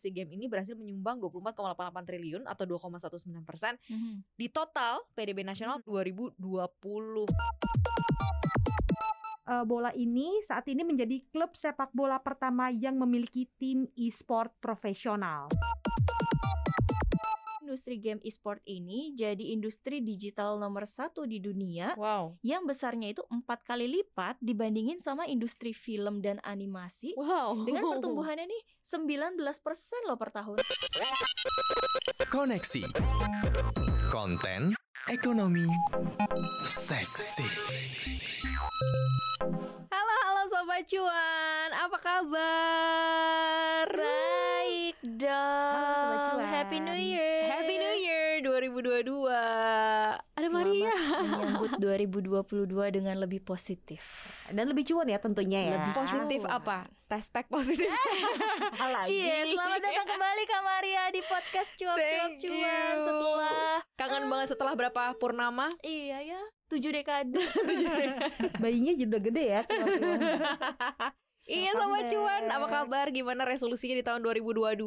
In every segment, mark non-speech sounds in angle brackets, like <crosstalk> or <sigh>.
industri game ini berhasil menyumbang 24,88 triliun atau 2,19 persen Mhm. di total PDB nasional 2020. Eh, bola ini saat ini menjadi klub sepak bola pertama yang memiliki tim e-sport profesional. Industri game e-sport ini jadi industri digital nomor satu di dunia Wow. yang besarnya itu empat kali lipat dibandingin sama industri film dan animasi Wow. dengan <laughs> pertumbuhannya nih 19% loh per tahun. Koneksi Konten Ekonomi Seksi Halo halo sobat cuan, apa kabar? Baik dong. Cuan. Happy New Year. Happy New Year 2022. Ada Selamat Maria. menyambut <laughs> 2022 dengan lebih positif. Dan lebih cuan ya tentunya ya. Lebih Positif Cuan. apa? Tespek positif. <laughs> Cie, selamat datang kembali Kak Maria di podcast cuap-cuap cuan setelah Kangen banget setelah berapa purnama? iya ya tujuh dekade. <laughs> Bayinya juga gede ya. Iya sobat cuan, apa kabar? Gimana resolusinya di tahun 2022?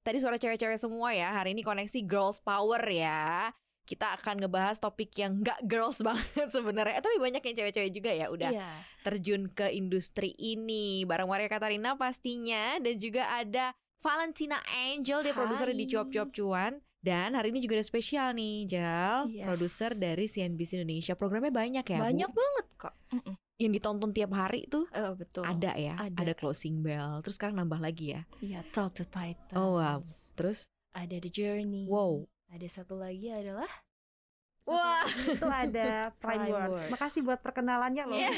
Tadi suara cewek-cewek semua ya. Hari ini koneksi girls power ya. Kita akan ngebahas topik yang nggak girls <laughs> banget sebenarnya. Eh, tapi banyak yang cewek-cewek juga ya udah Iya. terjun ke industri ini. Bareng Maria Katarina pastinya dan juga ada Valentina Angel dia produser di. Cuap-Cuap Cuan. Dan hari ini juga ada spesial nih, Jal, Yes. produser dari CNBC Indonesia. Programnya banyak ya, Bu? Banyak banget kok. Mm-mm. Yang ditonton tiap hari tuh Oh betul. ada ya, Ada. closing bell. Terus sekarang nambah lagi ya. Iya, Talk to Titans. Oh wow. Terus Ada The Journey. wow. Ada satu lagi adalah Wah, Itu ada <laughs> Prime Prime Word. Word. Makasih buat perkenalannya loh. <laughs> Iya.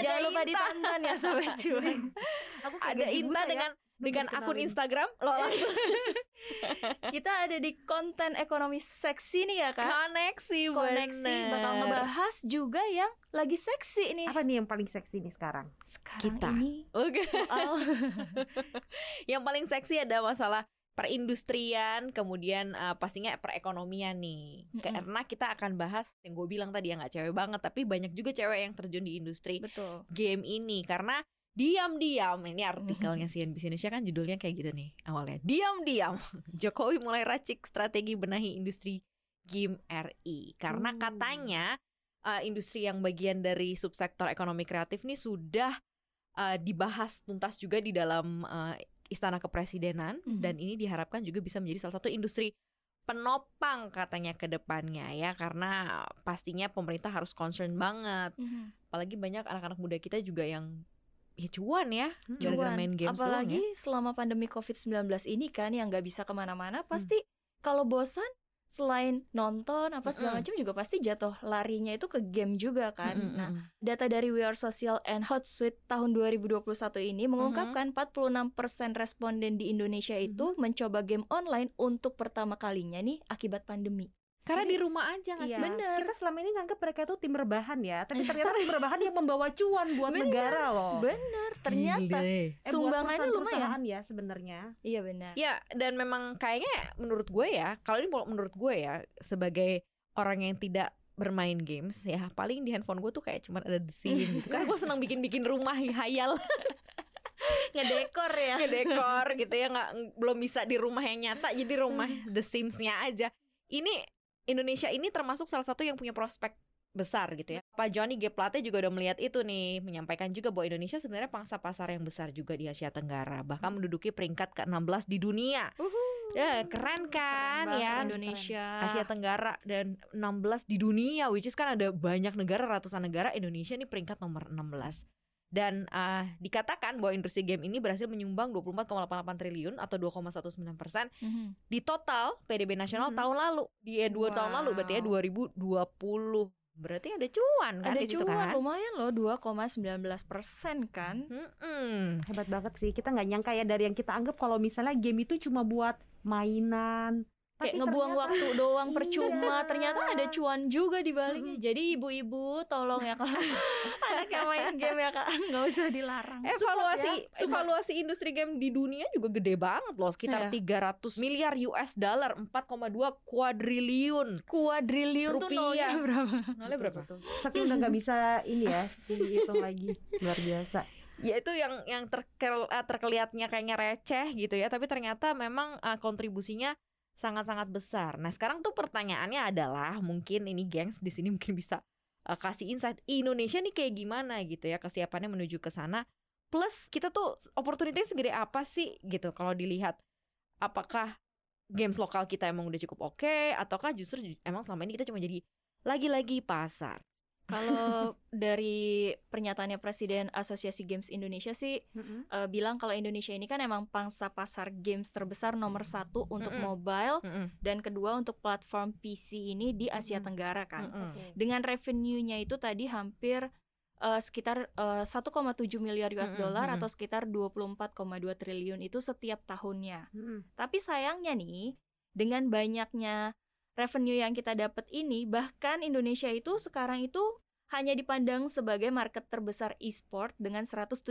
jangan Ada lupa ditonton ya sobat cuan. <laughs> Aku ada Inta ya. Dengan akun Instagram lo langsung <laughs> Kita ada di konten ekonomi seksi nih ya kak. koneksi Koneksi bener. bakal ngebahas juga yang lagi seksi nih. Apa nih yang paling seksi nih sekarang? Sekarang Kita. ini Oke. soal <laughs> Yang paling seksi ada masalah perindustrian, kemudian eh, pastinya perekonomian nih. Mm-mm. Karena kita akan bahas yang gue bilang tadi ya nggak cewek banget, tapi banyak juga cewek yang terjun di industri betul. game ini karena diam-diam. Ini artikelnya CNBC Indonesia kan judulnya kayak gitu nih awalnya. Diam-diam. <laughs> Jokowi mulai racik strategi benahi industri game RI karena Hmm. katanya eh, industri yang bagian dari subsektor ekonomi kreatif nih sudah eh, dibahas tuntas juga di dalam eh, istana kepresidenan. Mhm. dan ini diharapkan juga bisa menjadi salah satu industri penopang katanya ke depannya ya. Karena pastinya pemerintah harus concern banget. Apalagi banyak anak-anak muda kita juga yang ya cuan ya gara-gara Cuan. main games doang Apalagi ya. selama pandemi COVID-19 ini kan yang nggak bisa ke mana-mana, pasti kalau bosan selain nonton apa segala Mm-mm. macam juga pasti jatuh larinya itu ke game juga kan. Mm-mm, Nah, mm-mm. data dari We Are Social and Hotsuite tahun 2021 ini mengungkapkan 46% responden di Indonesia itu mencoba game online untuk pertama kalinya nih akibat pandemi. Karena Jadi- di rumah aja nggak Iya. sih Bener. Kita selama ini nganggap mereka tuh tim rebahan ya, tapi <laughs> ternyata tim rebahan yang membawa cuan buat Bener. negara loh. Bener, ternyata Eh, buat sumbangannya lumayan. ya sebenarnya. Iya benar. ya dan memang kayaknya menurut gue ya kalau ini menurut gue ya sebagai orang yang tidak bermain games ya paling di handphone gue tuh kayak cuman ada The Sims <laughs> gitu karena gue senang bikin-bikin rumah hayal <laughs> Ngedekor ya. ngedekor gitu ya nggak belum bisa di rumah yang nyata jadi rumah The Sims-nya aja ini Indonesia ini termasuk salah satu yang punya prospek besar gitu ya. Pak Johnny G. Plate juga udah melihat itu nih menyampaikan juga bahwa Indonesia sebenarnya pangsa pasar yang besar juga di Asia Tenggara bahkan menduduki peringkat ke-16 di dunia. Ya keren kan Keren ya? Indonesia. Asia Tenggara dan 16 di dunia which is kan ada banyak negara ratusan negara Indonesia nih peringkat nomor 16 dan ah, dikatakan bahwa industri game ini berhasil menyumbang 24,88 triliun atau 2,19 persen Mhm. di total PDB nasional Mhm. tahun lalu di eh, dua tahun lalu berarti ya Wow. 2020 berarti ada cuan kan Ada di situ cuan kan lumayan loh 2,19 persen kan. Mm-mm. Hebat banget sih. Kita nggak nyangka ya dari yang kita anggap kalau misalnya game itu cuma buat mainan. Kayak Tapi ngebuang ternyata- waktu doang <laughs> Iya. percuma. Ternyata ada cuan juga di baliknya. Jadi ibu-ibu tolong ya kalau <laughs> anak yang main game ya kak nggak usah dilarang. Evaluasi ya. evaluasi industri game di dunia juga gede banget loh, sekitar Iya. 300 miliar US dollar, 4,2 kuadriliun. Kuadriliun tuh Rupiah. nolnya berapa? Nolnya berapa? Saking udah nggak bisa ini ya, <laughs> dihitung lagi. Luar biasa. ya itu yang yang terkel, eh, terkelihatnya kayaknya receh gitu ya tapi ternyata memang eh, kontribusinya sangat-sangat besar. Nah sekarang tuh pertanyaannya adalah mungkin ini gengs di sini mungkin bisa eh, kasih insight Indonesia nih kayak gimana gitu ya kesiapannya menuju ke sana. Plus kita tuh opportunity segede apa sih gitu kalau dilihat apakah games lokal kita emang udah cukup oke ataukah justru ju- emang selama ini kita cuma jadi lagi-lagi pasar. Kalau <laughs> dari pernyataannya Presiden Asosiasi Games Indonesia sih Mm-mm. eh, bilang kalau Indonesia ini kan emang pangsa pasar games terbesar nomor satu untuk Mm-mm. mobile Mm-mm, dan kedua untuk platform PC ini di Asia Mm-mm. Tenggara kan. mm-mm. Dengan revenue-nya itu tadi hampir eh, sekitar eh, 1,7 miliar US dollar mm-mm. atau sekitar 24,2 triliun itu setiap tahunnya. Mm-mm. Tapi sayangnya nih, dengan banyaknya revenue yang kita dapat ini, bahkan Indonesia itu sekarang itu hanya dipandang sebagai market terbesar e-sport dengan 175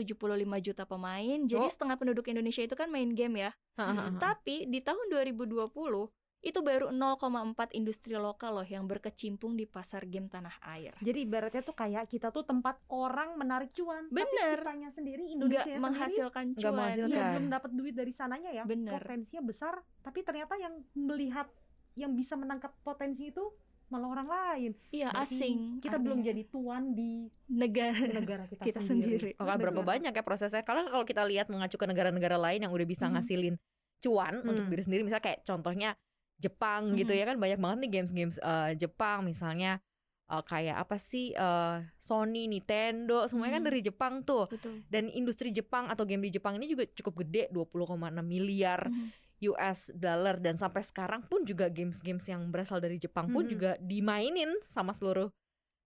juta pemain. Jadi Oh. setengah penduduk Indonesia itu kan main game ya. Ha-ha-ha. Tapi di tahun 2020 itu baru 0,4 industri lokal loh yang berkecimpung di pasar game tanah air. Jadi ibaratnya tuh kayak kita tuh tempat orang menarik cuan, Bener. tapi kitanya sendiri Nggak Indonesia sendiri menghasilkan Nggak cuan. menghasilkan. Iya, belum dapat duit dari sananya ya. Bener. Potensinya besar, tapi ternyata yang melihat yang bisa menangkap potensi itu malah orang lain. Iya, Berarti asing. Kita belum jadi tuan di negara negara kita, kita sendiri. sendiri. Oke, berapa banyak ya prosesnya? Kalau kalau kita lihat mengacu ke negara-negara lain yang udah bisa Hmm. ngasilin cuan untuk Hmm. diri sendiri, misalnya kayak contohnya Jepang gitu Mhm. ya kan banyak banget nih games-games eh, Jepang misalnya eh, kayak apa sih eh, Sony, Nintendo, semuanya kan Mhm. dari Jepang tuh. Betul. Dan industri Jepang atau game di Jepang ini juga cukup gede, 20,6 miliar Mhm. US dollar dan sampai sekarang pun juga games-games yang berasal dari Jepang pun Mhm. juga dimainin sama seluruh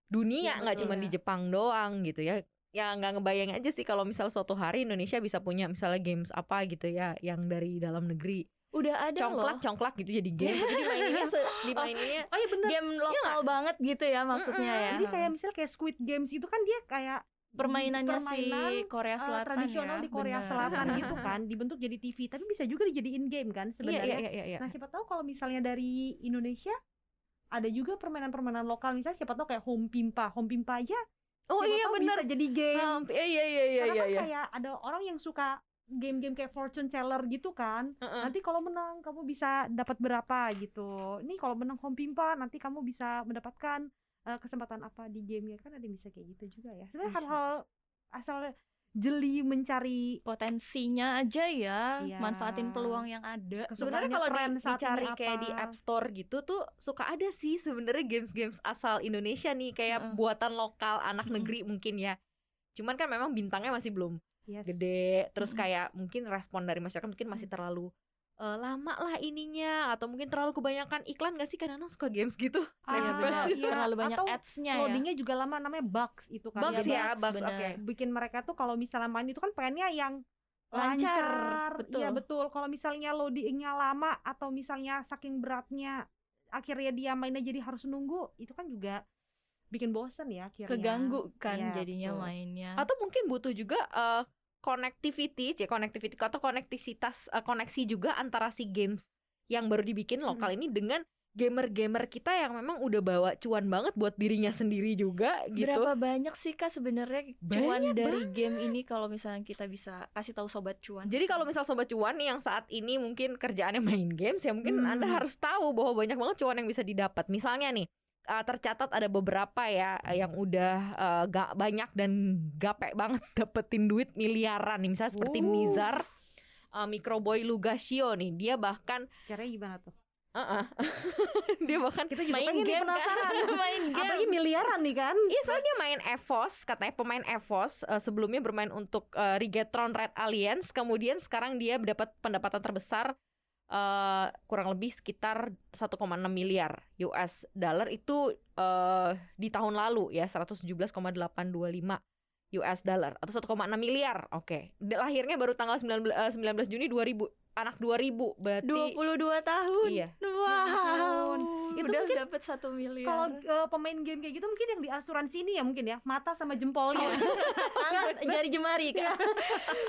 dunia Iya, nggak betul cuma ya. di Jepang doang gitu ya ya nggak ngebayang aja sih kalau misal suatu hari Indonesia bisa punya misalnya games apa gitu ya yang dari dalam negeri Udah ada congklak loh. congklak gitu jadi <laughs> game jadi dimaininnya se- dimaininnya Oh iya bener. Game lokal banget gitu ya maksudnya Mm-mm. ya. Jadi kayak misalnya kayak Squid Games itu kan dia kayak permainannya permainan, si Korea eh, Selatan tradisional ya. di Korea bener. Selatan gitu <laughs> kan, dibentuk jadi TV, tapi bisa juga dijadiin game kan iya sebenarnya. iya iya iya Nah, siapa tahu kalau misalnya dari Indonesia ada juga permainan-permainan lokal misalnya siapa tahu kayak Home Pimpa. Home Pimpa aja oh siapa iya benar jadi game. Um, iya iya iya iya Karena iya kan iya kayak ada orang yang suka game-game kayak fortune teller gitu kan. Heeh. Nanti kalau menang kamu bisa dapat berapa gitu. Ini kalau menang Home Pimpa nanti kamu bisa mendapatkan eh, kesempatan apa di gamenya kan ada yang bisa kayak gitu juga ya. Sebenarnya hal-hal asal jeli mencari potensinya aja ya, Iya. manfaatin peluang yang ada. Sebenarnya kalau di, dicari kayak di apa. App Store gitu tuh suka ada sih sebenarnya games-games asal Indonesia nih kayak Mm-mm. buatan lokal anak Mm-mm. negeri mungkin ya. Cuman kan memang bintangnya masih belum Yes. gede, terus Mm-mm. kayak mungkin respon dari masyarakat mungkin masih terlalu eh, lama lah ininya atau mungkin terlalu kebanyakan iklan gak sih kadang-kadang suka games gitu. Ah, Iya benar, iya. terlalu banyak Atau ads-nya ya. Loadingnya juga lama namanya bugs itu kan. Bugs ya, ya, bugs, bugs oke. bikin mereka tuh kalau misalnya main itu kan pengennya yang Lancar, lancar, betul. Iya betul. Kalau misalnya loadingnya lama atau misalnya saking beratnya akhirnya dia mainnya jadi harus nunggu, itu kan juga bikin bosen ya akhirnya. Keganggu kan Iya, jadinya betul. mainnya. Atau mungkin butuh juga eh, connectivity, cek connectivity atau konektisitas eh, koneksi juga antara si games yang baru dibikin lokal ini dengan gamer-gamer kita yang memang udah bawa cuan banget buat dirinya sendiri juga gitu. Berapa banyak sih kak sebenarnya cuan Banyak dari game ini kalau misalnya kita bisa kasih tahu sobat cuan. Jadi kalau misal sobat cuan nih yang saat ini mungkin kerjaannya main games ya mungkin Hmm. Anda harus tahu bahwa banyak banget cuan yang bisa didapat. Misalnya nih uh, tercatat ada beberapa ya uh, yang udah uh, gak banyak dan gape banget <laughs> dapetin duit miliaran nih misalnya seperti Uh. Nizar uh, Microboy Lugasio nih dia bahkan Caranya gimana tuh? uh-uh. <laughs> dia bahkan Kita juga main game penasaran. kan? <laughs> main game. Apalagi miliaran nih kan? Iya soalnya dia main EVOS katanya pemain EVOS uh, sebelumnya bermain untuk uh, Rigetron Red Alliance kemudian sekarang dia mendapat pendapatan terbesar uh, kurang lebih sekitar 1,6 miliar US dollar itu uh, di tahun lalu ya 117,825 US dollar atau 1,6 miliar. Oke. D- Lahirnya baru tanggal 19 eh, 19 Juni 2000 anak 2000 berarti 22 tahun. Iya. Wow. Itu Udah mungkin dapat satu miliar. Kalau eh, pemain game kayak gitu mungkin yang di asuransi ini ya mungkin ya mata sama jempolnya. <laughs> Tangan, jari jemari kan.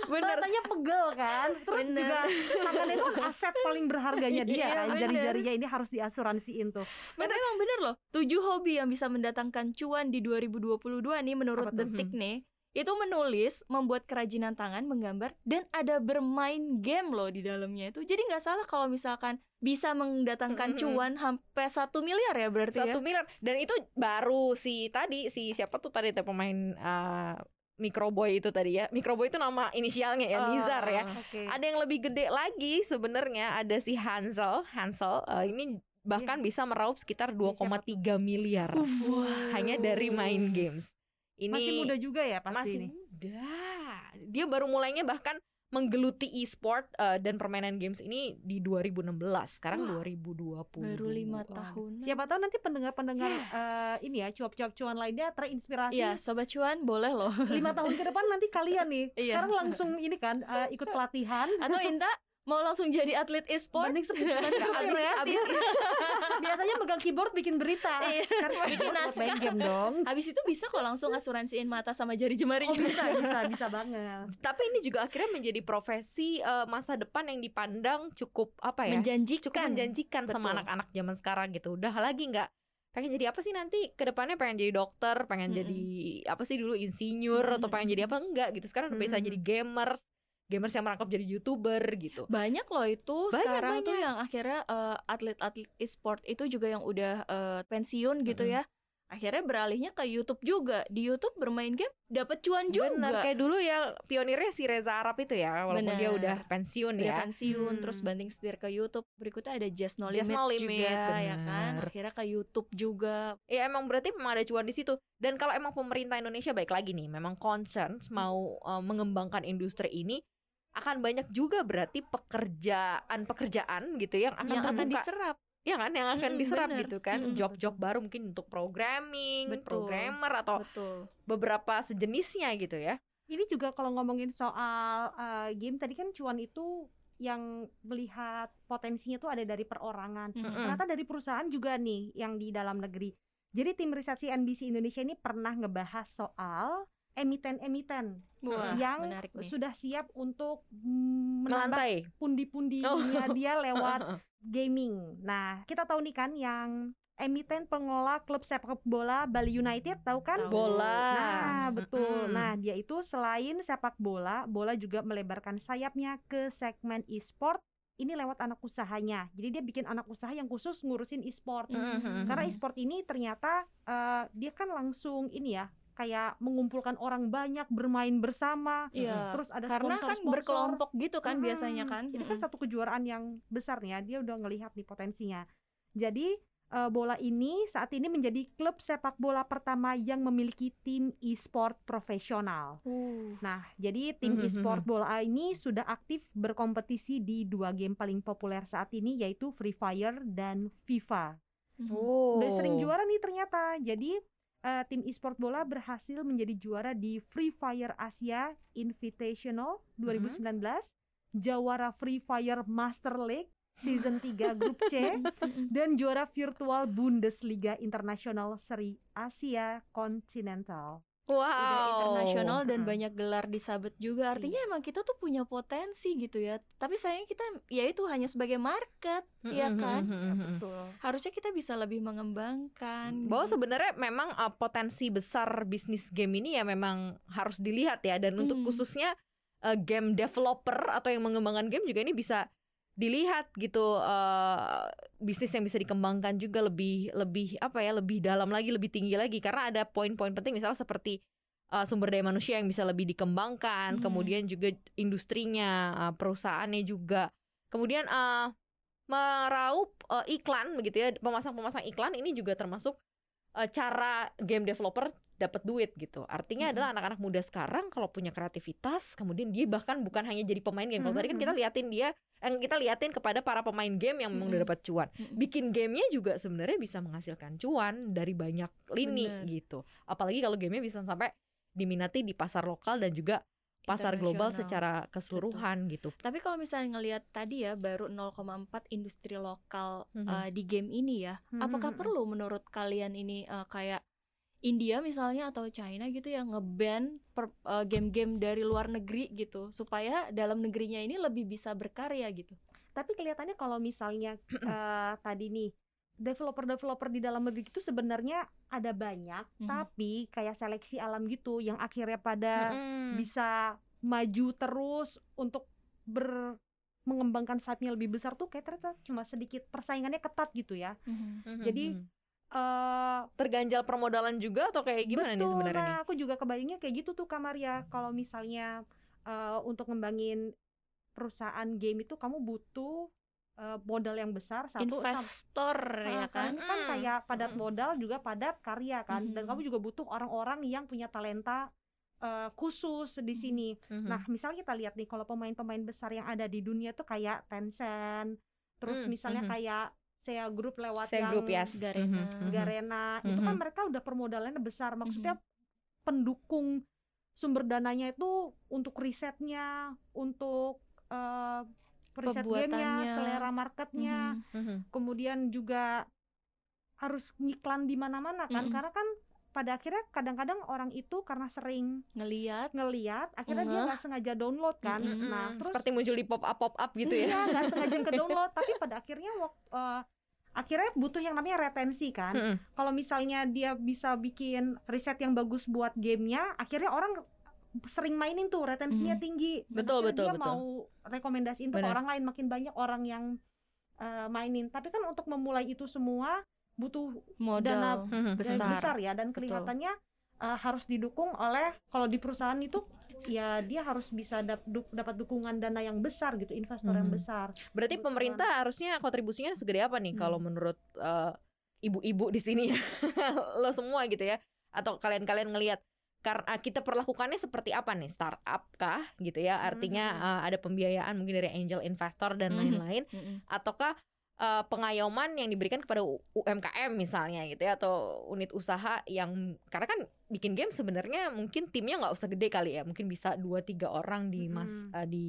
bener Matanya pegel kan. Terus Bener. juga tangannya itu aset paling berharganya dia Iya, kan. bener. Jari-jarinya ini harus diasuransiin tuh. Tapi emang bener loh, tujuh hobi yang bisa mendatangkan cuan di 2022 nih menurut? Detik nih, itu menulis, membuat kerajinan tangan, menggambar, dan ada bermain game loh di dalamnya itu. Jadi nggak salah kalau misalkan bisa mendatangkan cuan sampai satu miliar ya berarti satu ya. miliar. Dan itu baru si tadi si siapa tuh tadi tuh pemain uh, Microboy itu tadi ya. Microboy itu nama inisialnya ya Nizar ya. Oke. ada yang lebih gede lagi sebenarnya ada si Hansel. Hansel uh, ini bahkan bisa meraup sekitar Iya, siapa 2,3 miliar. Hanya dari main games ini Masih muda juga ya pasti masih ini. muda dia baru mulainya bahkan menggeluti e-sport uh, dan permainan games ini di 2016 sekarang Wah, 2020 Baru lima tahun. Siapa tahu nanti pendengar-pendengar eh, ini ya cuap-cuap cuan lainnya terinspirasi. Iya, sobat cuan boleh loh. Lima tahun ke depan nanti kalian nih. Iya. Sekarang langsung ini kan eh, ikut pelatihan. Atau Inta mau langsung jadi atlet e-sport? <laughs> Abis, ya. abis <laughs> Biasanya megang keyboard bikin berita. Iya, Kan bikin main naskah. game dong. Habis itu bisa kok langsung asuransiin mata sama jari Oh, jemari juga. bisa, bisa, bisa banget. tapi ini juga akhirnya menjadi profesi eh, masa depan yang dipandang cukup apa ya Menjanjikan. cukup menjanjikan sama Betul. anak-anak zaman sekarang gitu udah lagi nggak pengen jadi apa sih nanti ke depannya pengen jadi dokter pengen Mm-mm. jadi apa sih dulu insinyur atau pengen jadi apa enggak gitu sekarang udah bisa jadi gamers gamers yang merangkap jadi youtuber gitu Banyak loh itu Banyak, sekarang tuh banyak. yang akhirnya eh, atlet-atlet e-sport itu juga yang udah eh, pensiun gitu Mm-mm. ya. Akhirnya beralihnya ke YouTube juga. Di YouTube bermain game dapat cuan juga. Bener kayak dulu ya pionirnya si Reza Arab itu ya walaupun dia Bener. udah pensiun Udah ya pensiun Hmm. terus banding setir ke YouTube. Berikutnya ada Just No Just Limit, No Limit, juga ya kan. bener. Akhirnya ke YouTube juga. ya emang berarti memang ada cuan di situ dan kalau emang pemerintah Indonesia baik lagi nih memang concerns mau uh, mengembangkan industri ini akan banyak juga berarti pekerjaan pekerjaan gitu yang akan yang akan terbuka diserap. ya kan yang akan Mm-mm, diserap bener. gitu kan job-job baru mungkin untuk programming Betul. programmer atau Betul. beberapa sejenisnya gitu ya Ini juga kalau ngomongin soal eh, game tadi kan cuan itu yang melihat potensinya tuh ada dari perorangan. Mm-mm. Ternyata dari perusahaan juga nih yang di dalam negeri. Jadi tim riset NBC Indonesia ini pernah ngebahas soal emiten-emiten Wah, yang menarik nih. sudah siap untuk mm, menambah melantai pundi-pundinya dia <laughs> lewat gaming. Nah, kita tahu nih kan yang emiten pengelola klub sepak bola Bali United, tahu kan? Bola Nah, betul. Mm-mm. Nah, dia itu selain sepak bola, bola juga melebarkan sayapnya ke segmen e-sport. Ini lewat anak usahanya. Jadi dia bikin anak usaha yang khusus ngurusin e-sport. Mm-mm. Karena e-sport ini ternyata eh, dia kan langsung ini ya, kayak mengumpulkan orang banyak bermain bersama. Iya. Terus ada Karena kan sponsor-sponsor. berkelompok gitu kan Mm-mm. biasanya kan. Ini kan satu kejuaraan yang besar nih ya. Dia udah ngelihat nih potensinya. Jadi eh, bola ini saat ini menjadi klub sepak bola pertama yang memiliki tim e-sport profesional. Uh. Nah, jadi tim Mhm, e-sport bola ini sudah aktif berkompetisi di dua game paling populer saat ini yaitu Free Fire dan FIFA. oh Udah sering juara nih ternyata. Jadi eh, tim e-sport bola berhasil menjadi juara di Free Fire Asia Invitational 2019, jawara Free Fire Master League season <laughs> 3 grup C <laughs> dan juara virtual Bundesliga Internasional Seri Asia Continental. Wow Udah internasional dan banyak gelar disabet juga. Artinya emang kita tuh punya potensi gitu ya. Tapi sayangnya kita ya itu hanya sebagai market, ya Mm-mm, kan? mm-mm. Betul. Harusnya kita bisa lebih mengembangkan. bahwa gitu. sebenarnya memang uh, potensi besar bisnis game ini ya memang harus dilihat ya dan untuk Hmm. khususnya uh, game developer atau yang mengembangkan game juga ini bisa dilihat gitu uh, bisnis yang bisa dikembangkan juga lebih lebih apa ya lebih dalam lagi lebih tinggi lagi karena ada poin-poin penting misalnya seperti uh, sumber daya manusia yang bisa lebih dikembangkan Hmm. kemudian juga industrinya uh, perusahaannya juga kemudian uh, meraup uh, iklan begitu ya pemasang-pemasang iklan ini juga termasuk uh, cara game developer dapat duit gitu. Artinya Mm-mm. adalah anak-anak muda sekarang kalau punya kreativitas kemudian dia bahkan bukan hanya jadi pemain game. Kalau tadi kan kita liatin dia yang kita liatin kepada para pemain game yang memang udah dapat cuan. Bikin gamenya juga sebenarnya bisa menghasilkan cuan dari banyak lini Bener. gitu. Apalagi kalau gamenya bisa sampai diminati di pasar lokal dan juga pasar global secara keseluruhan gitu. Tapi kalau misalnya ngelihat tadi ya baru 0,4 industri lokal Mhm. eh, di game ini ya, Mhm, apakah mhm. perlu menurut kalian ini eh, kayak India misalnya atau China gitu yang ngeban per- eh, game-game dari luar negeri gitu supaya dalam negerinya ini lebih bisa berkarya gitu. Tapi kelihatannya kalau misalnya <clears throat> eh, tadi nih developer-developer di dalam negeri itu sebenarnya ada banyak, Mhm. tapi kayak seleksi alam gitu yang akhirnya pada Mm-mm. bisa maju terus untuk ber mengembangkan sayapnya lebih besar tuh kayak ternyata cuma sedikit persaingannya ketat gitu ya. Mhm, Jadi mhm. Eh terganjal permodalan juga atau kayak gimana nih betul, sebenarnya nih? nah, aku juga kebayangnya kayak gitu tuh Kamaria. Kalau misalnya eh, untuk ngembangin perusahaan game itu kamu butuh eh, modal yang besar satu sam- investor ya kan kan kan Mm. kayak padat Mm. modal juga padat karya kan dan Mhm. kamu juga butuh orang-orang yang punya talenta eh, khusus di sini. Mhm. Nah, misalnya kita lihat nih kalau pemain-pemain besar yang ada di dunia tuh kayak Tencent, terus Hmm, misalnya kayak Sea Group lewat Saya yang grup ya. Garena. Garena, itu kan Mhm. mereka udah permodalannya besar. Maksudnya Mhm. pendukung sumber dananya itu untuk risetnya, untuk eh, riset gamenya, selera marketnya, Mhm. Mhm. kemudian juga harus ngiklan di mana-mana kan Mhm. karena kan pada akhirnya kadang-kadang orang itu karena sering ngeliat ngeliat akhirnya dia Ngeh. nggak sengaja download kan Mm-mm. nah Mm, terus seperti muncul di pop up pop up gitu ya. iya nggak sengaja ke download <laughs> tapi pada akhirnya wak- eh, akhirnya butuh yang namanya retensi kan Mhm. kalau misalnya dia bisa bikin riset yang bagus buat gamenya akhirnya orang sering mainin tuh retensinya Mhm. tinggi Betul, akhirnya betul, dia betul. mau rekomendasiin tuh ke orang lain makin banyak orang yang eh, mainin tapi kan untuk memulai itu semua butuh modal Mhm. dan Besar. besar ya dan Betul. Eh, harus didukung oleh kalau di perusahaan itu ya dia harus bisa dap- du- dapat dukungan dana yang besar gitu investor yang Mhm. besar Berarti pemerintah harusnya kontribusinya segede apa nih Hmm. kalau menurut eh, ibu-ibu di sini ya? <laughs> Lo semua gitu ya? Atau kalian-kalian ngelihat karena kita perlakukannya seperti apa nih? Startup kah gitu ya? Artinya Mhm. eh, ada pembiayaan mungkin dari angel investor dan Mhm. lain-lain Mm-mm. ataukah eh, pengayoman yang diberikan kepada UMKM misalnya gitu ya atau unit usaha yang karena kan bikin game sebenarnya mungkin timnya nggak usah gede kali ya mungkin bisa dua tiga orang di mas Mm-mm. eh, di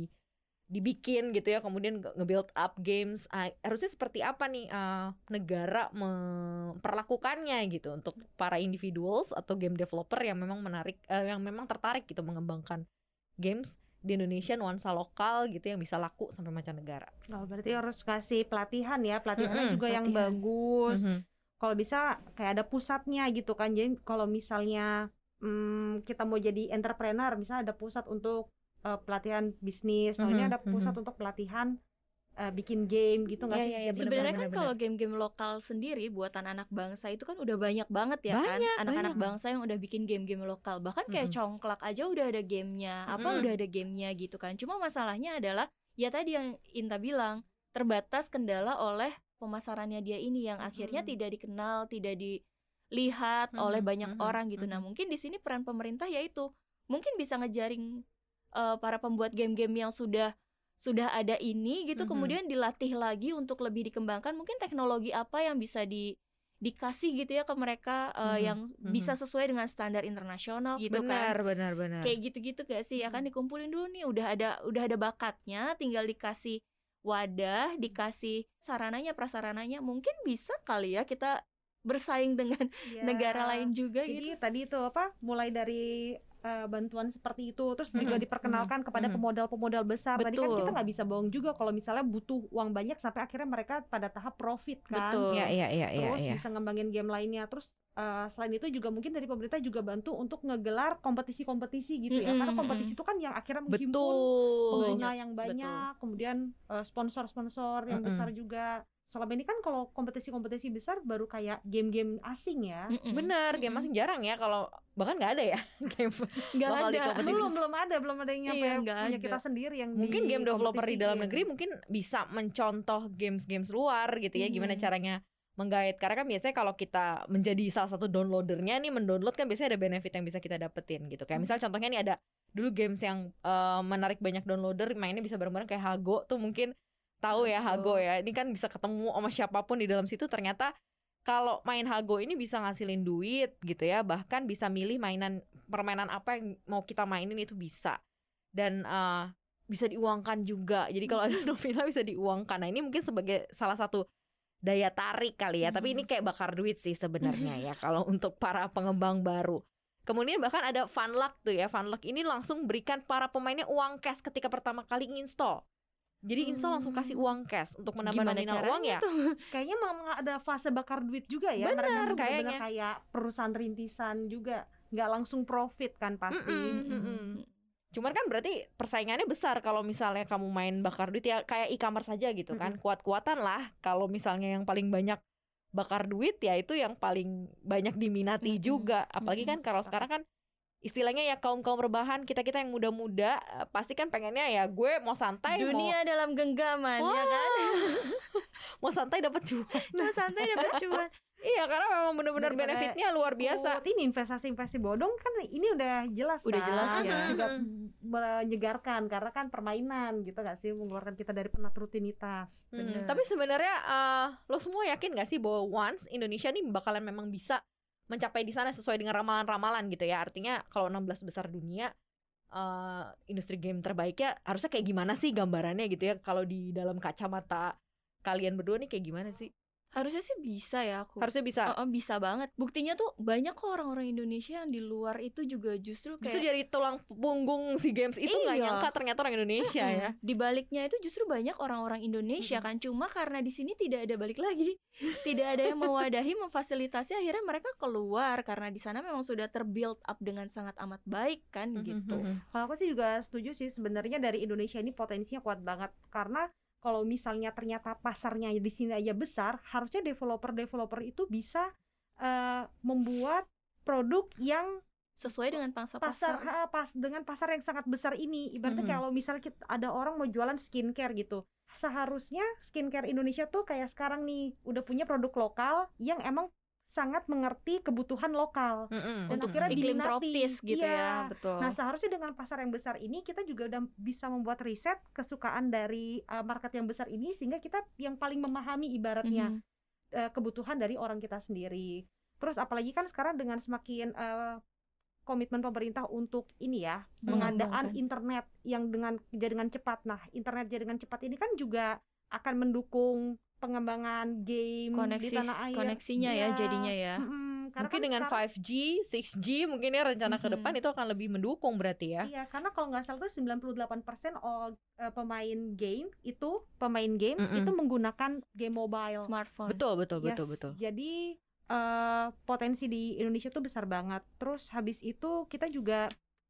dibikin gitu ya kemudian nge- nge-build up games Ah, harusnya seperti apa nih eh, negara memperlakukannya gitu untuk para individuals atau game developer yang memang menarik eh, yang memang tertarik gitu mengembangkan games di Indonesia nuansa lokal gitu yang bisa laku sampai mancanegara. oh, berarti harus kasih pelatihan ya pelatihannya Mm-mm, juga yang pelatihan. bagus Mhm. kalau bisa kayak ada pusatnya gitu kan jadi kalau misalnya hmm, kita mau jadi entrepreneur misalnya ada pusat untuk eh, pelatihan bisnis nah ini Mhm, ada pusat mhm. untuk pelatihan eh, bikin game gitu nggak Iya, sih iya, iya, Jadi Sebenarnya benar, kan kalau game-game lokal sendiri buatan anak bangsa itu kan udah banyak banget ya kan Banyak, anak-anak banyak. bangsa yang udah bikin game-game lokal bahkan kayak Mm-mm. congklak aja udah ada gamenya apa Mm-mm. udah ada gamenya gitu kan cuma masalahnya adalah ya tadi yang Inta bilang terbatas kendala oleh pemasarannya dia ini yang akhirnya Mm-mm. tidak dikenal tidak dilihat oleh Mhm, banyak mhm, orang gitu nah mhm. mungkin di sini peran pemerintah yaitu mungkin bisa ngejaring eh, para pembuat game-game yang sudah sudah ada ini gitu Mhm. kemudian dilatih lagi untuk lebih dikembangkan mungkin teknologi apa yang bisa di dikasih gitu ya ke mereka eh, Mhm, yang mhm. bisa sesuai dengan standar internasional gitu benar, kan benar, benar. kayak gitu-gitu gak sih ya kan dikumpulin dulu nih udah ada udah ada bakatnya tinggal dikasih wadah dikasih sarananya prasarananya mungkin bisa kali ya kita bersaing dengan Ya. negara lain juga Jadi gitu tadi itu apa mulai dari eh, bantuan seperti itu terus juga Mhm, diperkenalkan kepada mhm. pemodal-pemodal besar. Tadi kan Betul. kita nggak bisa bohong juga kalau misalnya butuh uang banyak sampai akhirnya mereka pada tahap profit kan. Betul. Iya, iya, iya, iya, Terus iya. bisa ngembangin game lainnya. Terus eh, selain itu juga mungkin dari pemerintah juga bantu untuk ngegelar kompetisi-kompetisi gitu ya. Mm-mm, Karena kompetisi itu kan yang akhirnya menghimpun Betul. pengguna yang banyak, kemudian eh, sponsor-sponsor yang Mm-mm. besar juga. Selama ini kan kalau kompetisi-kompetisi besar baru kayak game-game asing ya. Mm-mm. Bener, game masih jarang ya kalau bahkan nggak ada ya <laughs> game nggak bakal di ada kompetisi. belum belum ada belum ada yang nyampe Iya, nggak punya ada. kita sendiri yang mungkin game developer di dalam negeri mungkin bisa mencontoh games-games luar gitu ya gimana Mhm. caranya menggait karena kan biasanya kalau kita menjadi salah satu downloadernya nih mendownload kan biasanya ada benefit yang bisa kita dapetin gitu kayak misal contohnya nih ada dulu games yang eh, menarik banyak downloader mainnya bisa bareng-bareng kayak Hago tuh mungkin tahu ya Hago Hago. ya ini kan bisa ketemu sama siapa pun di dalam situ ternyata kalau main Hago ini bisa ngasilin duit gitu ya bahkan bisa milih mainan permainan apa yang mau kita mainin itu bisa. Dan eh, bisa diuangkan juga. Jadi kalau ada <laughs> nominal bisa diuangkan. Nah ini mungkin sebagai salah satu daya tarik kali ya tapi ini kayak bakar duit sih sebenarnya <laughs> ya kalau untuk para pengembang baru. Kemudian bahkan ada Funlock tuh ya Funlock ini langsung berikan para pemainnya uang cash ketika pertama kali nginstall Jadi install langsung kasih Hmm. uang cash untuk menambah Gimana nominal uang ya. tuh? <laughs> Kayaknya memang ada fase bakar duit juga ya. Bener, Mereka kayaknya. kayak perusahaan rintisan juga, nggak langsung profit kan pasti. Mm-mm. Mm-mm. Mm-mm. Cuman kan berarti persaingannya besar kalau misalnya kamu main bakar duit ya kayak e-commerce saja gitu kan. Kuat-kuatan lah kalau misalnya yang paling banyak bakar duit ya itu yang paling banyak diminati Mm-mm. juga. Apalagi kan kalau sekarang kan istilahnya ya kaum-kaum rebahan kita-kita yang muda-muda eh, pasti kan pengennya ya gue mau santai mau Dunia dalam genggaman ya kan. <laughs> mau santai dapat cuan. Nah, santai dapat cuan. iya karena memang benar-benar benefitnya luar biasa. Oh, ini investasi-investasi bodong kan ini udah jelas Udah kan? jelas ya. Juga menyegarkan karena kan permainan gitu gak sih mengeluarkan kita dari penat rutinitas. Hmm, tapi sebenarnya eh, lo semua yakin gak sih bahwa once Indonesia nih bakalan memang bisa mencapai di sana sesuai dengan ramalan-ramalan gitu ya? Artinya kalau 16 besar dunia eh, industri game terbaiknya harusnya kayak gimana sih gambarannya gitu ya? Kalau di dalam kacamata kalian berdua nih kayak gimana sih? Harusnya sih bisa ya aku. Harusnya bisa. Oh, oh, bisa banget. Buktinya tuh banyak kok orang-orang Indonesia yang di luar itu juga justru Justru kayak jadi tulang punggung si games itu nggak Iya. nyangka ternyata orang Indonesia Mm-mm. ya. Di baliknya itu justru banyak orang-orang Indonesia kan. Cuma karena di sini tidak ada balik lagi. <laughs> Tidak ada yang mewadahi, memfasilitasi akhirnya mereka keluar karena di sana memang sudah terbuild up dengan sangat amat baik kan gitu. Kalau aku sih juga setuju sih sebenarnya dari Indonesia ini potensinya kuat banget karena kalau misalnya ternyata pasarnya di sini aja besar, harusnya developer-developer itu bisa eh, membuat produk yang Sesuai dengan pangsa pasar pasar. ha, pas dengan pasar yang sangat besar ini. Ibaratnya Mhm. kalau misalnya kita, ada orang mau jualan skincare gitu. Seharusnya skincare Indonesia tuh kayak sekarang nih udah punya produk lokal yang emang sangat mengerti kebutuhan lokal. Mm-mm. Dan Untuk akhirnya iklim diminati. tropis gitu Iya. ya, betul. Nah, seharusnya dengan pasar yang besar ini kita juga udah bisa membuat riset kesukaan dari uh, market yang besar ini sehingga kita yang paling memahami ibaratnya Mhm. uh, kebutuhan dari orang kita sendiri. Terus apalagi kan sekarang dengan semakin uh, komitmen pemerintah untuk ini ya, pengadaan Mengembangkan. internet yang dengan jaringan cepat. Nah, internet jaringan cepat ini kan juga akan mendukung pengembangan game di koneksi tanah air. koneksinya ya Iya. jadinya ya. Karena Mungkin kan dengan sekarang- 5G, 6G mungkin ya rencana ke Mhm. depan itu akan lebih mendukung berarti ya. Iya, karena kalau nggak salah tuh 98% all eh, pemain game itu pemain game Mm-mm. itu menggunakan game mobile. Smartphone. Betul, betul, Yes, betul, betul. Jadi eh, potensi di Indonesia tuh besar banget. Terus habis itu kita juga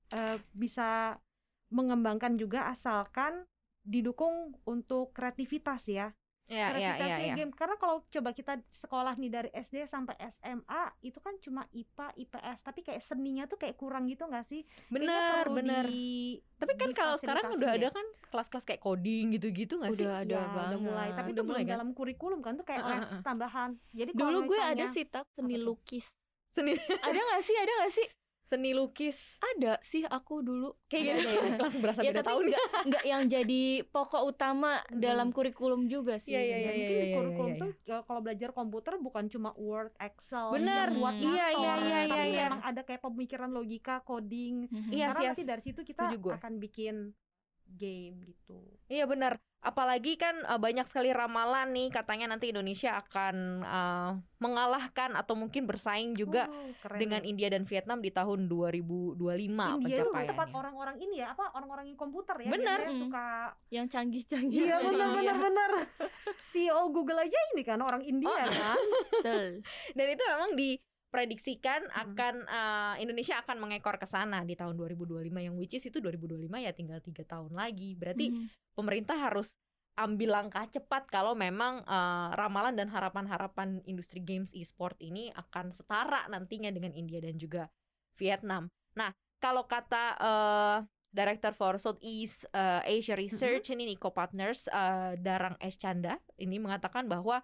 eh, bisa mengembangkan juga asalkan didukung untuk kreativitas ya. Iya, Kreativitas iya, iya. game karena kalau coba kita sekolah nih dari SD sampai SMA itu kan cuma IPA, IPS, tapi kayak seninya tuh kayak kurang gitu nggak sih? Bener, bener. di- Tapi kan kalau sekarang udah ada kan kelas-kelas kayak coding gitu-gitu nggak sih? Udah ada Ya, banget. udah mulai, tapi Udah itu mulai belum kan? dalam kurikulum kan tuh kayak Heeh, les heeh. tambahan. Jadi Dulu gue ada sih tak seni lukis. Seni Ada nggak sih? Ada nggak sih? Seni lukis. Ada sih aku dulu. Kayak gitu. ya. Langsung berasa ya beda tahun. nggak nggak yang jadi pokok utama Hmm. dalam kurikulum juga sih. Iya, iya, Ya, iya, mungkin iya, di iya, kurikulum iya, tuh ya, kalau belajar komputer bukan cuma Word, Excel, Bener. buat Iya, iya, iya, iya, iya. memang ada kayak pemikiran logika, coding. Mhm. Iya, Karena sih, nanti dari situ kita akan bikin game gitu. Iya benar. Apalagi kan eh, banyak sekali ramalan nih katanya nanti Indonesia akan eh, mengalahkan atau mungkin bersaing juga keren dengan. India dan Vietnam di tahun 2025 India itu kan tempat pencapaiannya. orang-orang ini ya, apa orang-orang yang komputer ya, Bener. biasanya Hmm. suka Yang canggih-canggih. Iya dari benar benar benar. <laughs> CEO Google aja ini kan orang India Oh, kan. Betul. Dan itu memang diprediksikan Hmm. akan eh, Indonesia akan mengekor ke sana di tahun 2025 yang which is itu 2025 ya tinggal tiga tahun lagi. Berarti Mhm. pemerintah harus ambil langkah cepat kalau memang eh, ramalan dan harapan-harapan industri games e-sport ini akan setara nantinya dengan India dan juga Vietnam. Nah, kalau kata eh, Director for Southeast eh, Asia Research ini Nico Partners eh, Darang S Canda ini mengatakan bahwa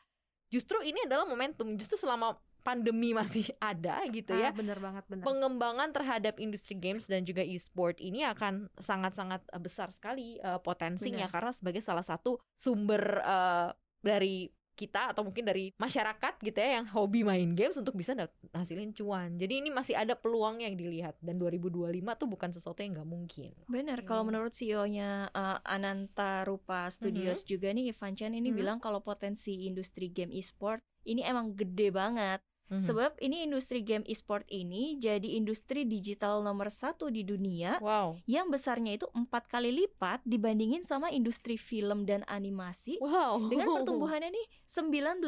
justru ini adalah momentum justru selama pandemi masih <laughs> ada gitu ya Ah, bener banget bener. pengembangan terhadap industri games dan juga e-sport ini akan sangat-sangat eh, besar sekali eh, potensinya Benar. karena sebagai salah satu sumber eh, dari kita atau mungkin dari masyarakat gitu ya yang hobi main games untuk bisa hasilin cuan. Jadi ini masih ada peluang yang dilihat dan 2025 tuh bukan sesuatu yang nggak mungkin. Benar, Oke. kalau menurut CEO-nya uh, Ananta Rupa Studios juga nih Ivan Chen ini Mhm. bilang kalau potensi industri game e-sport ini emang gede banget. Mhm. Sebab ini industri game e-sport ini jadi industri digital nomor satu di dunia Wow. yang besarnya itu empat kali lipat dibandingin sama industri film dan animasi Wow. dengan <laughs> pertumbuhannya nih 19%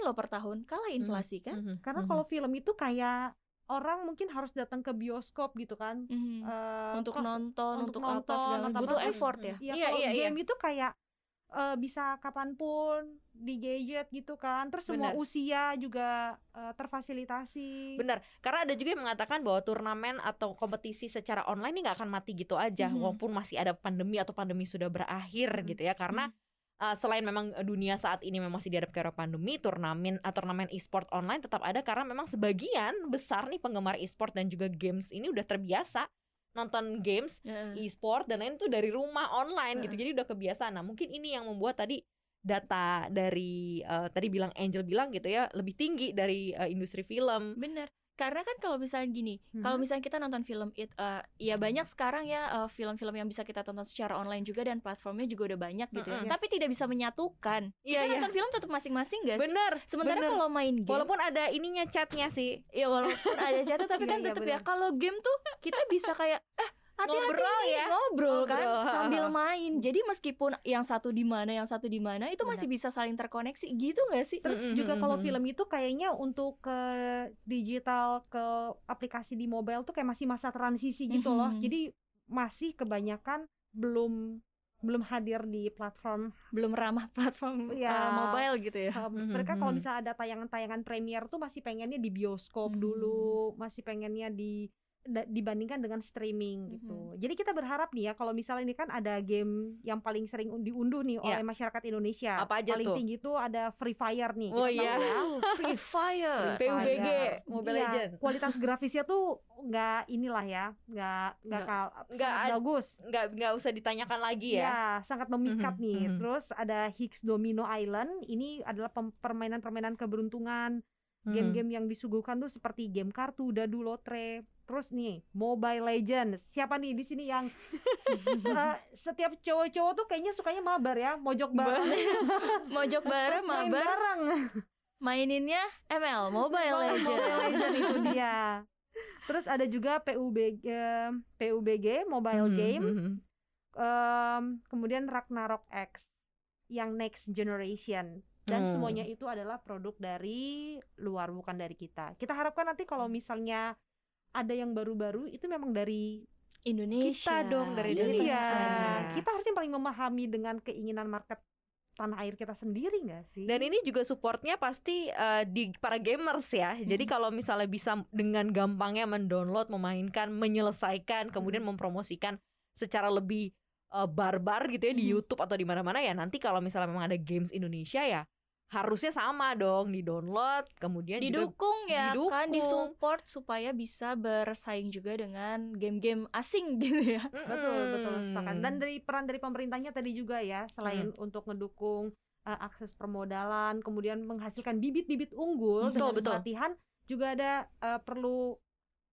loh per tahun kalah inflasi kan Mhm, Karena mhm. kalau film itu kayak orang mungkin harus datang ke bioskop gitu kan. Mhm. Eh, untuk kos- nonton untuk untuk, apa nonton, segala atau butuh apa, effort ya Iya, Iya, kalau iya, iya. game itu kayak eh, bisa kapan pun di gadget gitu kan. Terus semua Benar. usia juga eh, terfasilitasi. Benar, karena ada juga yang mengatakan bahwa turnamen atau kompetisi secara online ini nggak akan mati gitu aja, Mhm. walaupun masih ada pandemi atau pandemi sudah berakhir Mhm. gitu ya. Karena uh, selain memang dunia saat ini memang masih dihadap ke era pandemi, turnamen atau turnamen e-sport online tetap ada karena memang sebagian besar nih penggemar e-sport dan juga games ini udah terbiasa nonton games Heeh. e-sport dan lain tuh dari rumah online gitu. Heeh. Jadi udah kebiasaan. Nah, mungkin ini yang membuat tadi data dari eh, tadi bilang Angel bilang gitu ya lebih tinggi dari eh, industri film. Bener. Karena kan kalau misalnya gini, kalau Mhm. misalnya kita nonton film it, eh, ya banyak sekarang ya eh, film-film yang bisa kita tonton secara online juga dan platformnya juga udah banyak gitu ya. Mm-mm. Tapi tidak bisa menyatukan. Kita iya. nonton film tetap masing-masing gak sih? Bener. Sementara bener. kalau main game, Walaupun ada ininya chatnya sih. ya walaupun ada jatuh tapi Iya, kan iya, tetap ya bener. kalau game tuh kita bisa kayak eh hati-hati Ngobrol nih, ya. ngobrol kan Ngobrol, ha, sambil main. Jadi meskipun yang satu di mana, yang satu di mana itu masih bisa saling terkoneksi gitu gak sih? Terus Mm-mm, juga kalau film itu kayaknya untuk ke digital ke aplikasi di mobile tuh kayak masih masa transisi gitu loh. Mhm. Jadi masih kebanyakan belum belum hadir di platform. belum ramah platform Ya. uh, mobile gitu ya. Uh, Mereka kalau misalnya ada tayangan-tayangan premier tuh masih pengennya di bioskop Mhm. dulu, masih pengennya di dibandingkan dengan streaming gitu. Jadi kita berharap nih ya kalau misalnya ini kan ada game yang paling sering diunduh nih Iya. oleh masyarakat Indonesia. Apa aja paling tuh? tinggi tuh ada Free Fire nih. Oh, iya. ya. <laughs> Free Fire. Free PUBG, Fire. Mobile Iya, Legend. Kualitas grafisnya tuh nggak inilah ya, nggak nggak Nggak- bagus. Nggak nggak usah ditanyakan lagi ya. Ya, sangat memikat Mhm, nih. mhm. Terus ada Higgs Domino Island. Ini adalah permainan-permainan keberuntungan. Hmm. Game-game yang disuguhkan tuh seperti game kartu, dadu, lotre. Terus nih, Mobile Legends. Siapa nih di sini yang <laughs> eh, setiap cowok-cowok tuh kayaknya sukanya mabar ya, mojok bareng. <laughs> Mojok bareng, Main mabar, bareng. maininnya ML, Mobile Legends. Mobile Legends itu dia. Terus ada juga PUBG, PUBG Mobile Mhm, Game. Em, kemudian Ragnarok X yang next generation dan Hmm. semuanya itu adalah produk dari luar bukan dari kita. Kita harapkan nanti kalau misalnya ada yang baru-baru itu memang dari Indonesia. Kita dong, dari iya, Indonesia. kita harusnya paling memahami dengan keinginan market tanah air kita sendiri nggak sih? Dan ini juga supportnya pasti eh, di para gamers ya. Jadi Mhm. kalau misalnya bisa dengan gampangnya mendownload, memainkan, menyelesaikan, kemudian mempromosikan secara lebih eh, barbar gitu ya di Mhm. YouTube atau di mana-mana ya. Nanti kalau misalnya memang ada games Indonesia ya harusnya sama dong di download, kemudian juga didukung ya kan didukung. disupport supaya bisa bersaing juga dengan game-game asing <laughs> gitu ya Betul, betul sepakat. Dan Mm. dari peran dari pemerintahnya tadi juga ya, selain Hmm. untuk ngedukung uh, akses permodalan, kemudian menghasilkan bibit-bibit unggul Betul, dengan betul. pelatihan, juga ada uh, perlu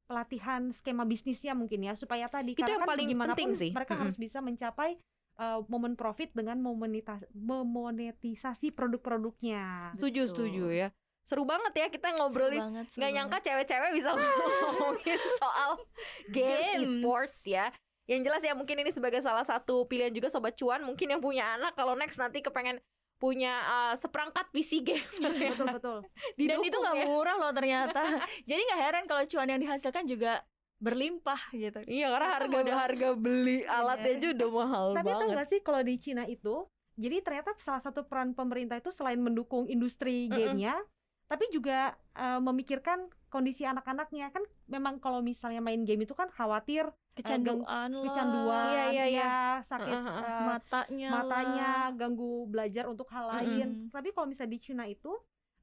pelatihan skema bisnisnya mungkin ya, supaya tadi Itu karena yang kan paling penting sih. mereka Mm-mm. harus bisa mencapai uh, momen profit dengan memonetisasi produk-produknya. Setuju, Gitu. setuju ya. Seru banget ya kita Seru ngobrolin banget, seru nggak nyangka cewek-cewek bisa <laughs> ngomongin soal Games. e-sports ya. Yang jelas ya mungkin ini sebagai salah satu pilihan juga sobat cuan mungkin yang punya anak kalau next nanti kepengen punya uh, seperangkat PC game Betul betul. <laughs> dan itu nggak ya. murah loh ternyata <laughs> jadi nggak heran kalau cuan yang dihasilkan juga berlimpah gitu Iya karena harga modal- harga beli alatnya aja udah mahal Tapi tahu banget. nggak sih kalau di Cina itu, jadi ternyata salah satu peran pemerintah itu selain mendukung industri gamenya, tapi juga eh, memikirkan kondisi anak-anaknya kan. Memang kalau misalnya main game itu kan khawatir kecanduan lah kecanduan, Iya, iya, iya. ya, sakit heeh. eh, matanya matanya, lah. ganggu belajar untuk hal lain. Mm-mm. Tapi kalau misalnya di Cina itu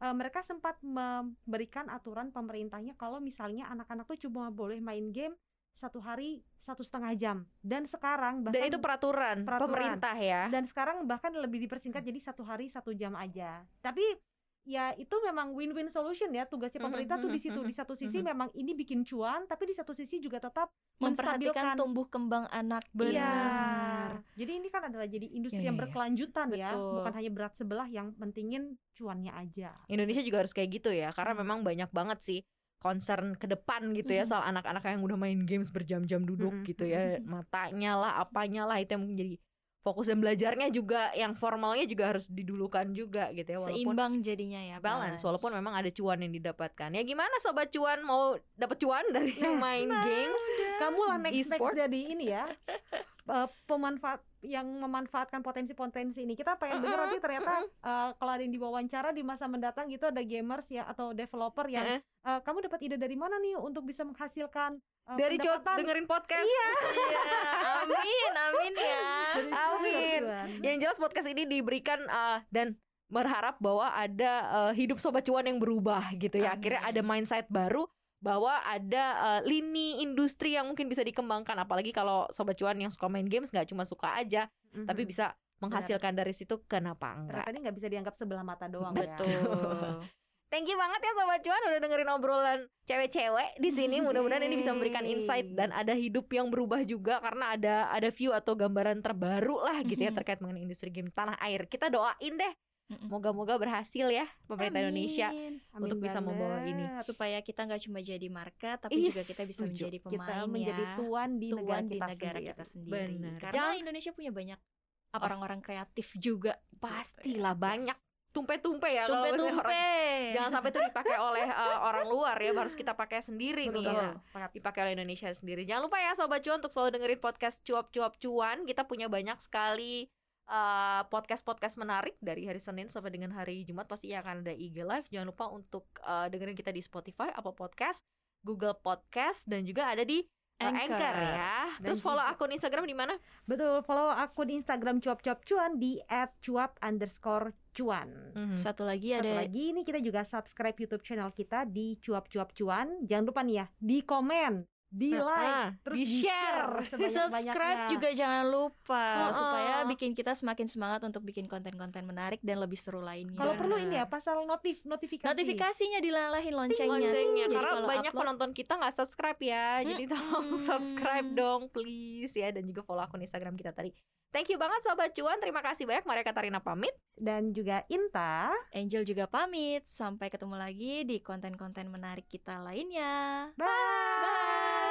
eh, mereka sempat memberikan aturan pemerintahnya kalau misalnya anak-anak tuh cuma boleh main game satu hari satu setengah jam dan sekarang bahkan Dan itu peraturan, Peraturan. pemerintah ya. dan sekarang bahkan lebih dipersingkat jadi satu hari satu jam aja tapi ya itu memang win-win solution ya tugasnya pemerintah tuh di situ di satu sisi memang ini bikin cuan tapi di satu sisi juga tetap memperhatikan tumbuh kembang anak Benar. Iya. Jadi ini kan adalah jadi industri Ya, yang ya, ya. berkelanjutan ya, Betul. bukan hanya berat sebelah yang pentingin cuannya aja. Indonesia juga harus kayak gitu ya karena memang banyak banget sih concern ke depan gitu ya Mhm. soal anak-anak yang udah main games berjam-jam duduk Mhm. gitu ya matanya lah apanya lah itu yang menjadi fokus dan belajarnya juga yang formalnya juga harus didulukan juga gitu ya walaupun Seimbang jadinya ya. balance walaupun memang ada cuan yang didapatkan ya gimana sobat cuan mau dapat cuan dari main games Kamu lah next next jadi ini ya. <laughs> eh, pemanfaat yang memanfaatkan potensi-potensi ini. Kita pengen dengar nanti ternyata eh, kalau ada yang diwawancara di masa mendatang gitu ada gamers ya atau developer yang eh, kamu dapat ide dari mana nih untuk bisa menghasilkan eh, dari pendapatan dengerin podcast Iya, amin, amin ya. Amin. Yang jelas podcast ini diberikan uh, dan berharap bahwa ada uh, hidup sobat cuan yang berubah gitu ya. Akhirnya ada mindset baru bahwa ada uh, lini industri yang mungkin bisa dikembangkan apalagi kalau sobat cuan yang suka main games nggak cuma suka aja Mhm. tapi bisa menghasilkan dari situ kenapa enggak. ini nggak bisa dianggap sebelah mata doang ya. Betul. <laughs> Thank you banget ya sobat cuan udah dengerin obrolan cewek-cewek di sini. Mudah-mudahan ini bisa memberikan insight dan ada hidup yang berubah juga karena ada ada view atau gambaran terbaru lah gitu ya terkait mengenai industri game tanah air. Kita doain deh. Moga-moga berhasil ya pemerintah Indonesia Amin. Amin untuk bisa membawa ini. banget. supaya kita nggak cuma jadi market tapi Ih, juga kita bisa menjadi kita pemain menjadi ya. tuan di tuan negara di kita negara sendiri. kita sendiri. Benar. Karena Jangan- Indonesia punya banyak Apa? orang-orang kreatif juga. pastilah banyak tumpe-tumpe ya Tumpe-tumpe. orang- jangan sampai itu dipakai oleh uh, <laughs> orang luar ya harus kita pakai sendiri nih Betul. ya. dipakai oleh Indonesia sendiri. Jangan lupa ya sobat cuan untuk selalu dengerin podcast cuap-cuap cuan. Kita punya banyak sekali uh, podcast-podcast menarik dari hari Senin sampai dengan hari Jumat pastinya akan ada IG Live. Jangan lupa untuk uh, dengerin kita di Spotify, Apple Podcast, Google Podcast dan juga ada di uh, Anchor. Anchor ya. Dan Terus follow akun Instagram di mana? Betul, follow akun Instagram cuap-cuap cuan di @cuap underscore cuan. Satu lagi Satu ada lagi ini kita juga subscribe YouTube channel kita di cuap-cuap cuan. Jangan lupa nih ya, di komen, di Nah, like, ah, terus di di share. share, subscribe juga jangan lupa Oh, supaya bikin kita semakin semangat untuk bikin konten-konten menarik dan lebih seru lainnya. Kalau perlu ini ya pasal notif notifikasi. Notifikasinya dilalahin loncengnya. loncengnya Jadi karena banyak upload- penonton kita nggak subscribe ya jadi tolong <laughs> subscribe dong please ya dan juga follow akun Instagram kita tadi thank you banget sobat cuan terima kasih banyak Maria Katarina pamit dan juga Inta. Angel juga pamit. Sampai ketemu lagi di konten-konten menarik kita lainnya. Bye.